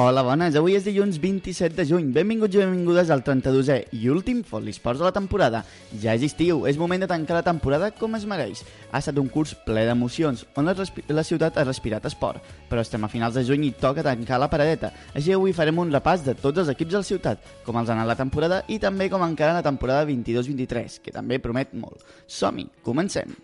Hola, bones. Avui és dilluns 27 de juny. Benvinguts i benvingudes al 32è i últim Fotlisports de la temporada. Ja és estiu, és moment de tancar la temporada com es mereix. Ha estat un curs ple d'emocions, on la, la ciutat ha respirat esport. Però estem a finals de juny i toca tancar la paradeta. Així avui farem un repàs de tots els equips de la ciutat, com els ha anat la temporada i també com encara la temporada 22-23, que també promet molt. Som-hi, comencem!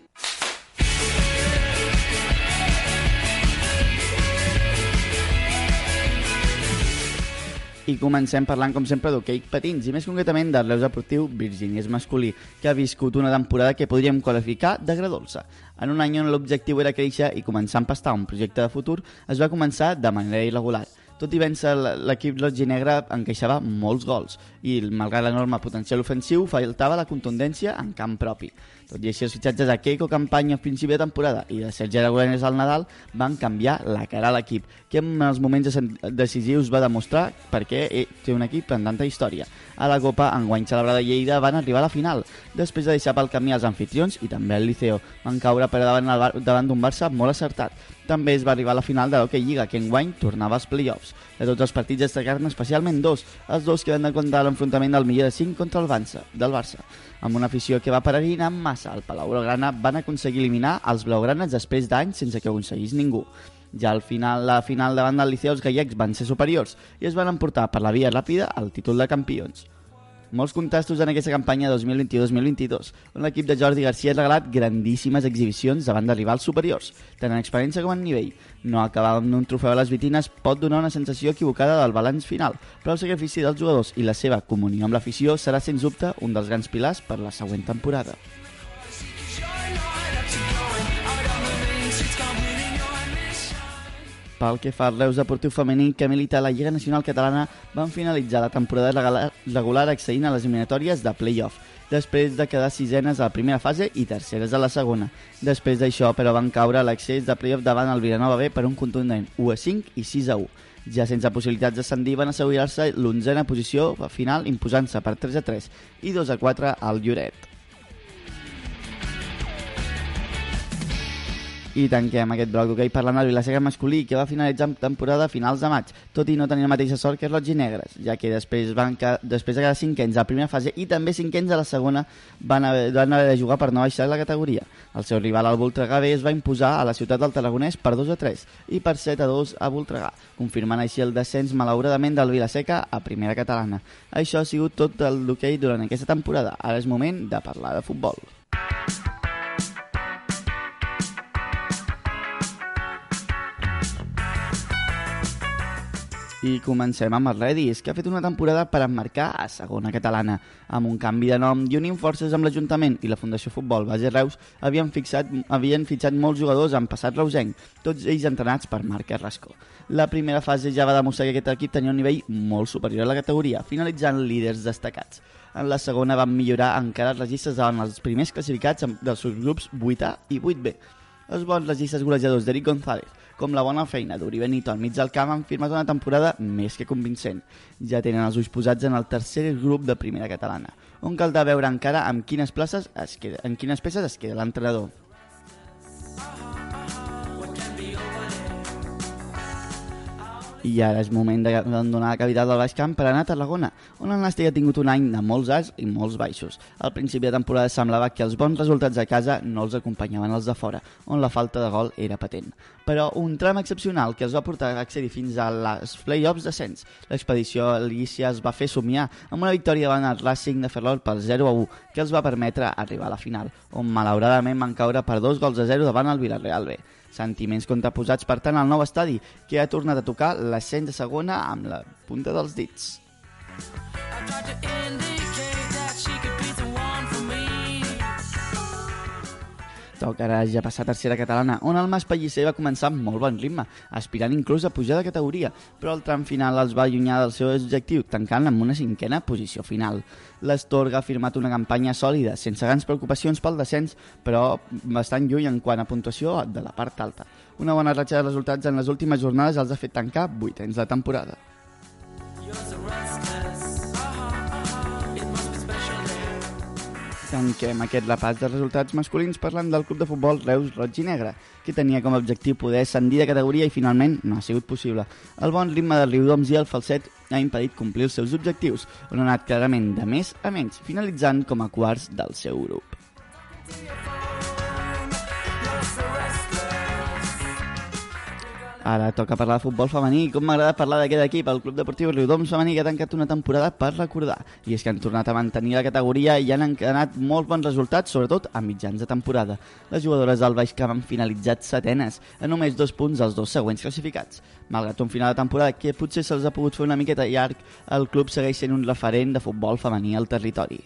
I comencem parlant, com sempre, d'hoquei patins, i més concretament del Reus Deportiu Virgínies masculí, que ha viscut una temporada que podríem qualificar de gradolça. En un any on l'objectiu era créixer i començar a empastar un projecte de futur, es va començar de manera irregular. Tot i vèncer l'equip roig-i-negre encaixava molts gols i, malgrat l'enorme potencial ofensiu, faltava la contundència en camp propi. Tot i així, els fitxatges de Keiko Campanya a principi de temporada i de Sergi Aragonès al Nadal van canviar la cara a l'equip, que en els moments decisius va demostrar per què té un equip amb tanta història. A la Copa, enguany celebrada a Lleida, van arribar a la final, després de deixar pel camí els anfitrions i també el Liceo. Van caure per davant, d'un Barça molt acertat. També es va arribar a la final de l'Hockey Lliga, que enguany tornava als play-offs. De tots els partits destacar-ne especialment dos, els dos que van comptar l'enfrontament del millor de 5 contra el Barça, del Barça amb una afició que va peregrinar en massa al Palau Blaugrana, van aconseguir eliminar els blaugranes després d'anys sense que aconseguís ningú. Ja al final, la final davant del Liceu, els gallecs van ser superiors i es van emportar per la via ràpida el títol de campions. Molts contrastos en aquesta campanya 2022-2022, on l'equip de Jordi Garcia ha regalat grandíssimes exhibicions davant de rivals superiors, tant en experiència com en nivell. No acabar amb un trofeu a les vitines pot donar una sensació equivocada del balanç final, però el sacrifici dels jugadors i la seva comunió amb l'afició serà sens dubte un dels grans pilars per la següent temporada. Pel que fa al Reus Deportiu Femení, que milita a la Lliga Nacional Catalana, van finalitzar la temporada regular accedint a les eliminatòries de play-off, després de quedar sisenes a la primera fase i terceres a la segona. Després d'això, però, van caure a l'accés de play-off davant el Vilanova B per un contundent 1 a 5 i 6 a 1. Ja sense possibilitats d'ascendir, van assegurar-se l'onzena posició final imposant-se per 3 a 3 i 2 a 4 al Lloret. I tanquem aquest bloc d'hoquei parlant del Vilaseca masculí, que va finalitzar amb temporada a finals de maig, tot i no tenir la mateixa sort que els Roig i Negres, ja que després, van que, després de quedar cinquens a la primera fase i també cinquens a la segona van haver, van haver de jugar per no baixar la categoria. El seu rival, el Voltregà B, es va imposar a la ciutat del Tarragonès per 2 a 3 i per 7 a 2 a Voltregà, confirmant així el descens malauradament del Vilaseca a primera catalana. Això ha sigut tot el d'hoquei durant aquesta temporada. Ara és moment de parlar de futbol. I comencem amb el Redis, que ha fet una temporada per emmarcar a segona catalana. Amb un canvi de nom i unint forces amb l'Ajuntament i la Fundació Futbol Base Reus, havien, fixat, havien fitxat molts jugadors en passat reusenc, tots ells entrenats per Marc Carrasco. La primera fase ja va demostrar que aquest equip tenia un nivell molt superior a la categoria, finalitzant líders destacats. En la segona van millorar encara els registres davant els primers classificats dels subgrups 8A i 8B. Els bons registres golejadors d'Eric González, com la bona feina d'Uri Benito al mig del camp han firmat una temporada més que convincent. Ja tenen els ulls posats en el tercer grup de primera catalana, on caldrà veure encara amb quines places es queda, en quines peces es queda l'entrenador. I ara és moment d'abandonar la capital del Baix Camp per anar a Tarragona, on el Nàstic ha tingut un any de molts alts i molts baixos. Al principi de temporada semblava que els bons resultats a casa no els acompanyaven els de fora, on la falta de gol era patent. Però un tram excepcional que els va portar a accedir fins a les play-offs d'ascens. L'expedició Alicia es va fer somiar amb una victòria davant el Racing de Ferrol per 0 a 1, que els va permetre arribar a la final, on malauradament van caure per dos gols a 0 davant el Villarreal B. Sentiments contraposats, per tant, al nou estadi, que ha tornat a tocar l'ascens de segona amb la punta dels dits. Tocarà ja passar a tercera catalana, on el Mas Pellicer va començar amb molt bon ritme, aspirant inclús a pujar de categoria, però el tram final els va allunyar del seu objectiu, tancant amb una cinquena posició final. L'Estorga ha firmat una campanya sòlida, sense grans preocupacions pel descens, però bastant lluny en quant a puntuació de la part alta. Una bona ratxa de resultats en les últimes jornades els ha fet tancar vuitens de temporada. Tanquem aquest repàs de resultats masculins parlant del club de futbol Reus Roig i Negre, que tenia com a objectiu poder ascendir de categoria i finalment no ha sigut possible. El bon ritme del Riudoms i el falset ha impedit complir els seus objectius, on ha anat clarament de més a menys, finalitzant com a quarts del seu grup. Ara toca parlar de futbol femení. Com m'agrada parlar d'aquest equip, el Club Deportiu Riudoms Femení, que ha tancat una temporada per recordar. I és que han tornat a mantenir la categoria i han encanat molts bons resultats, sobretot a mitjans de temporada. Les jugadores del Baix Camp han finalitzat setenes, a només dos punts als dos següents classificats. Malgrat un final de temporada que potser se'ls ha pogut fer una miqueta llarg, el club segueix sent un referent de futbol femení al territori.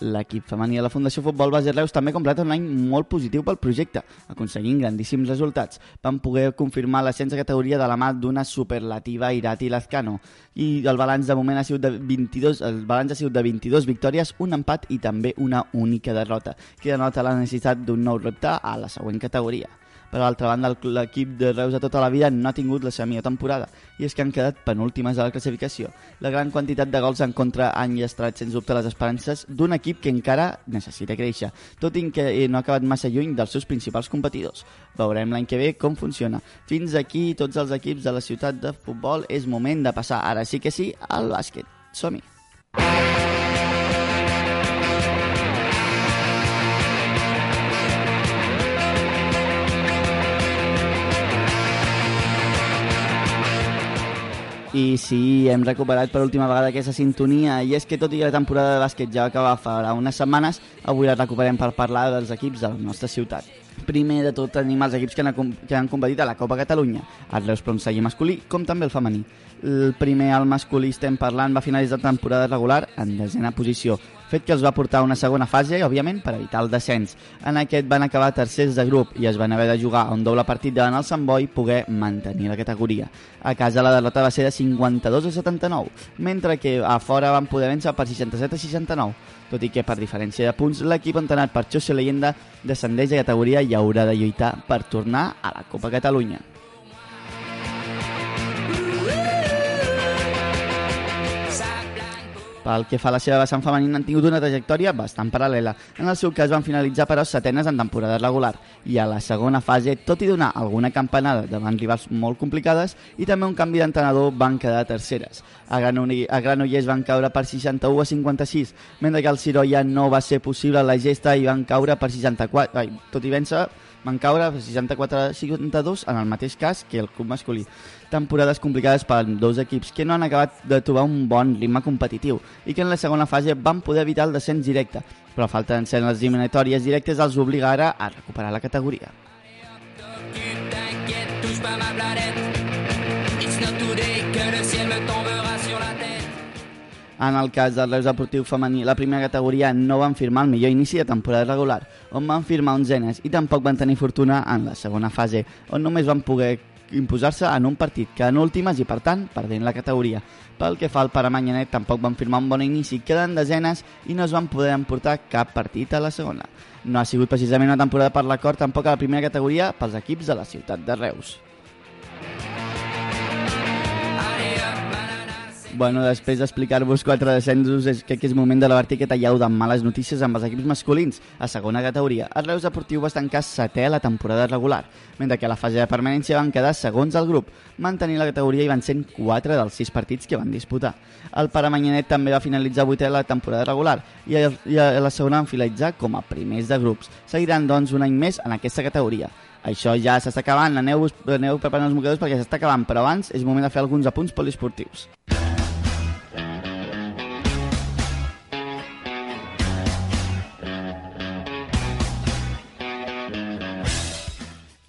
L'equip femení de la Fundació Futbol Base Reus també completa un any molt positiu pel projecte, aconseguint grandíssims resultats. Van poder confirmar l'ascens de categoria de la mà d'una superlativa Irati Lazcano i el balanç de moment ha sigut de 22, el balanç ha sigut de 22 victòries, un empat i també una única derrota, que denota la necessitat d'un nou repte a la següent categoria. Per altra banda, l'equip de Reus de tota la vida no ha tingut la seva millor temporada i és que han quedat penúltimes a la classificació. La gran quantitat de gols en contra han llestrat sens dubte les esperances d'un equip que encara necessita créixer, tot i que no ha acabat massa lluny dels seus principals competidors. Veurem l'any que ve com funciona. Fins aquí tots els equips de la ciutat de futbol és moment de passar, ara sí que sí, al bàsquet. Som-hi! I sí, hem recuperat per última vegada aquesta sintonia i és que tot i que la temporada de bàsquet ja va acabar fa unes setmanes, avui la recuperem per parlar dels equips de la nostra ciutat. Primer de tot tenim els equips que han, que han competit a la Copa Catalunya, el Reus Pronseller masculí com també el femení. El primer, el masculí, estem parlant, va finalitzar la temporada regular en desena posició, fet que els va portar a una segona fase, òbviament, per evitar el descens. En aquest van acabar tercers de grup i es van haver de jugar un doble partit davant el Sant Boi poder mantenir la categoria. A casa la derrota va ser de 52 a 79, mentre que a fora van poder vèncer per 67 a 69, tot i que per diferència de punts l'equip entrenat per Xosio Leyenda descendeix de categoria i haurà de lluitar per tornar a la Copa Catalunya. Pel que fa a la seva vessant femenina han tingut una trajectòria bastant paral·lela. En el seu cas van finalitzar però setenes en temporada regular i a la segona fase, tot i donar alguna campanada davant rivals molt complicades i també un canvi d'entrenador van quedar terceres. A, a Granollers van caure per 61 a 56, mentre que al Ciroia no va ser possible la gesta i van caure per 64, ai, tot i vèncer van caure 64-52 en el mateix cas que el club masculí. Temporades complicades per dos equips que no han acabat de trobar un bon ritme competitiu i que en la segona fase van poder evitar el descens directe, però falta d'encén les eliminatòries directes els obliga ara a recuperar la categoria. En el cas del Reus Deportiu Femení, la primera categoria no van firmar el millor inici de temporada regular, on van firmar onzenes i tampoc van tenir fortuna en la segona fase, on només van poder imposar-se en un partit, que en últimes i, per tant, perdent la categoria. Pel que fa al Paramanyanet, tampoc van firmar un bon inici, queden desenes i no es van poder emportar cap partit a la segona. No ha sigut precisament una temporada per l'acord tampoc a la primera categoria pels equips de la ciutat de Reus. Bueno, després d'explicar-vos quatre descensos, és que és moment de la que tallau de males notícies amb els equips masculins. A segona categoria, el Reus Deportiu va estancar setè a la temporada regular, mentre que a la fase de permanència van quedar segons al grup, mantenint la categoria i van ser 4 dels 6 partits que van disputar. El Paramanyanet també va finalitzar vuitè a la temporada regular i a, i a la segona van finalitzar com a primers de grups. Seguiran, doncs, un any més en aquesta categoria. Això ja s'està acabant, aneu, aneu preparant els mocadors perquè s'està acabant, però abans és moment de fer alguns apunts poliesportius.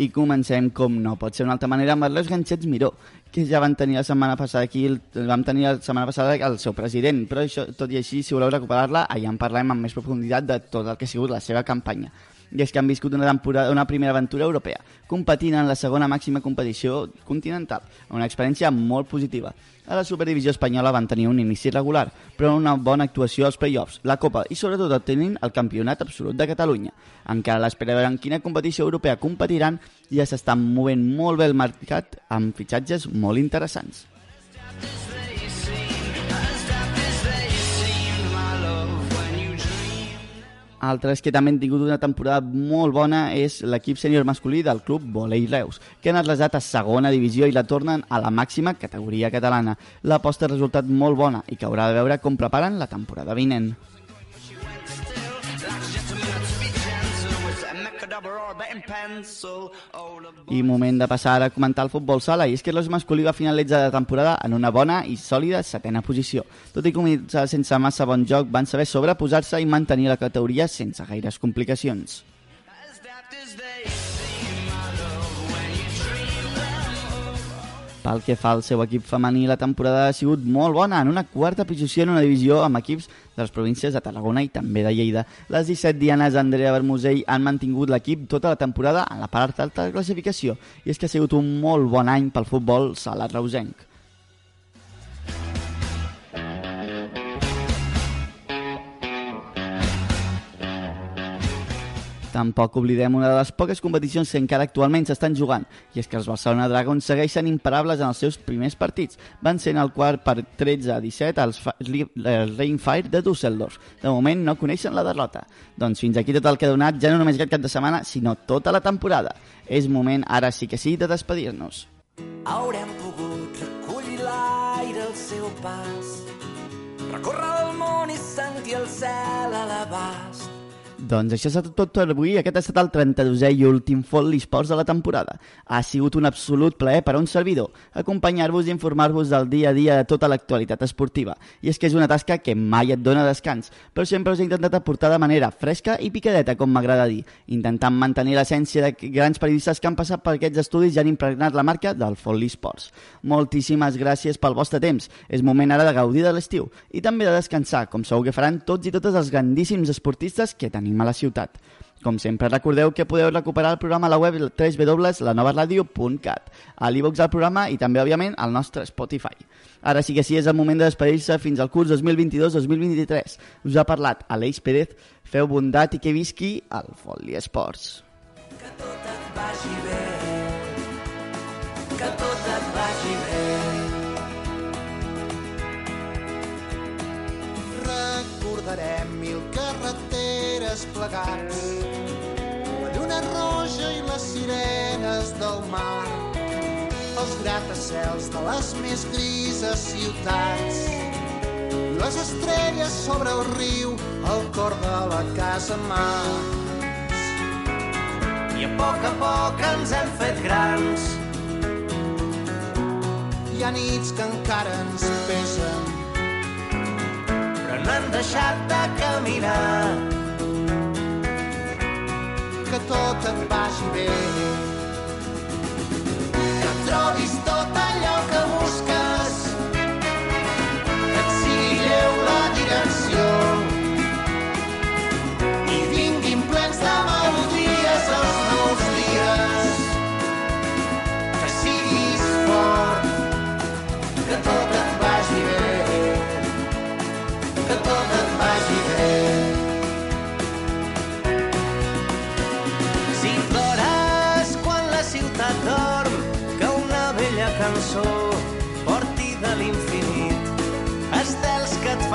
I comencem, com no pot ser una altra manera, amb els ganxets Miró, que ja van tenir la setmana passada aquí, el, vam tenir la setmana passada el seu president, però això, tot i així, si voleu recuperar-la, allà en parlem amb més profunditat de tot el que ha sigut la seva campanya i és que han viscut una, temporada, una primera aventura europea, competint en la segona màxima competició continental, una experiència molt positiva. A la Superdivisió espanyola van tenir un inici regular, però una bona actuació als play-offs, la Copa i sobretot obtenint el campionat absolut de Catalunya. Encara a l'espera de veure en quina competició europea competiran, ja s'estan movent molt bé el mercat amb fitxatges molt interessants. Altres que també han tingut una temporada molt bona és l'equip sènior masculí del club Volei Reus, que han atlesat a segona divisió i la tornen a la màxima categoria catalana. L'aposta ha resultat molt bona i que haurà de veure com preparen la temporada vinent. I moment de passar a comentar el futbol sala, i és que l'Os masculí va finalitzar la temporada en una bona i sòlida setena posició. Tot i començar sense massa bon joc, van saber sobreposar-se i mantenir la categoria sense gaires complicacions. Pel que fa al seu equip femení, la temporada ha sigut molt bona, en una quarta posició en una divisió amb equips de les províncies de Tarragona i també de Lleida. Les 17 dianes Andrea Bermusell han mantingut l'equip tota la temporada en la part alta de classificació i és que ha sigut un molt bon any pel futbol sala reusenc. Tampoc oblidem una de les poques competicions que encara actualment s'estan jugant, i és que els Barcelona Dragons segueixen imparables en els seus primers partits. Van ser en el quart per 13 a 17 als Rainfire de Düsseldorf. De moment no coneixen la derrota. Doncs fins aquí tot el que ha donat, ja no només aquest cap de setmana, sinó tota la temporada. És moment, ara sí que sí, de despedir-nos. Haurem pogut recollir l'aire al seu pas, recórrer el món i sentir el cel a l'abast doncs això és tot per avui. Aquest ha estat el 32è i últim Folli Sports de la temporada. Ha sigut un absolut plaer per a un servidor acompanyar-vos i informar-vos del dia a dia de tota l'actualitat esportiva. I és que és una tasca que mai et dona descans, però sempre us he intentat aportar de manera fresca i picadeta, com m'agrada dir, intentant mantenir l'essència de grans periodistes que han passat per aquests estudis i han impregnat la marca del Folli Sports. Moltíssimes gràcies pel vostre temps. És moment ara de gaudir de l'estiu i també de descansar, com segur que faran tots i totes els grandíssims esportistes que tenim a la ciutat. Com sempre, recordeu que podeu recuperar el programa a la web www.lanovaradio.cat, a l'e-box del programa i també, òbviament, al nostre Spotify. Ara sí que sí, és el moment de despedir-se fins al curs 2022-2023. Us ha parlat Aleix Pérez, feu bondat i que visqui el Folli Esports. Que tot et vagi bé, que tot et vagi desplegats la lluna roja i les sirenes del mar. Els gratacels de les més grises ciutats. Les estrelles sobre el riu al cor de la casa mas i a poc a poc ens hem fet grans. Hi ha nits que encara ens pesen. Hem deixat de caminar que tot et vagi bé. Que trobis tot allò que busques, que et sigui lleu la direcció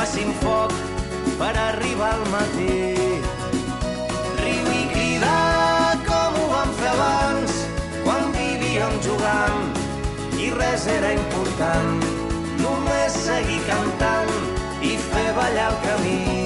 facin foc per arribar al matí. Riu i crida com ho vam fer abans quan vivíem jugant i res era important. Només seguir cantant i fer ballar el camí.